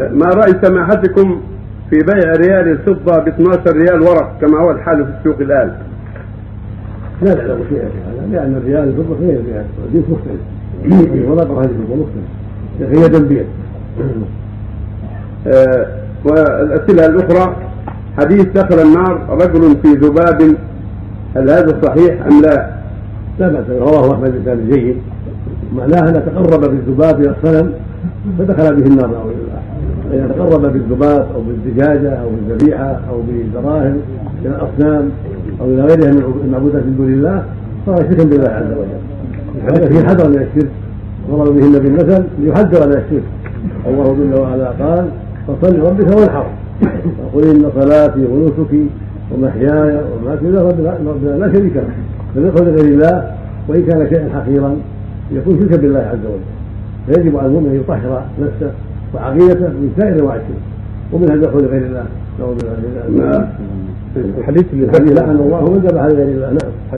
ما رأي سماحتكم في بيع ريال الفضة ب 12 ريال ورق كما هو الحال في السوق الآن؟ لا نعلم شيئا في هذا لأن الريال الفضة غير الريال الجنس مختلف. الورق وهذه الفضة مختلف. هي تنبيه. آه والأسئلة الأخرى حديث دخل النار رجل في ذباب هل هذا صحيح أم لا؟ لا بأس رواه أحمد بن جيد معناه أن تقرب بالذباب إلى الصنم فدخل به النار. فإذا تقرب بالذباب أو بالدجاجة أو بالذبيحة أو بالدراهم إلى الأصنام أو إلى غيرها من المعبودات من دون الله فهو شرك بالله عز وجل. هذا فيه حذر من الشرك. ضرب به النبي المثل ليحذر من الشرك. الله جل وعلا قال فصل ربك وانحر وقل إن صلاتي ونسكي ومحياي ومماتي ربنا لا شريك له. فليدخل لغير الله وإن كان شيئا حقيرا يكون شركا بالله عز وجل. فيجب على المؤمن أن يطهر نفسه وعقيدته من سائر الشرك ومنها الدخول لغير الله نعوذ بالله نعم. الحديث اللي لعن الله من ذبح لغير الله نعم.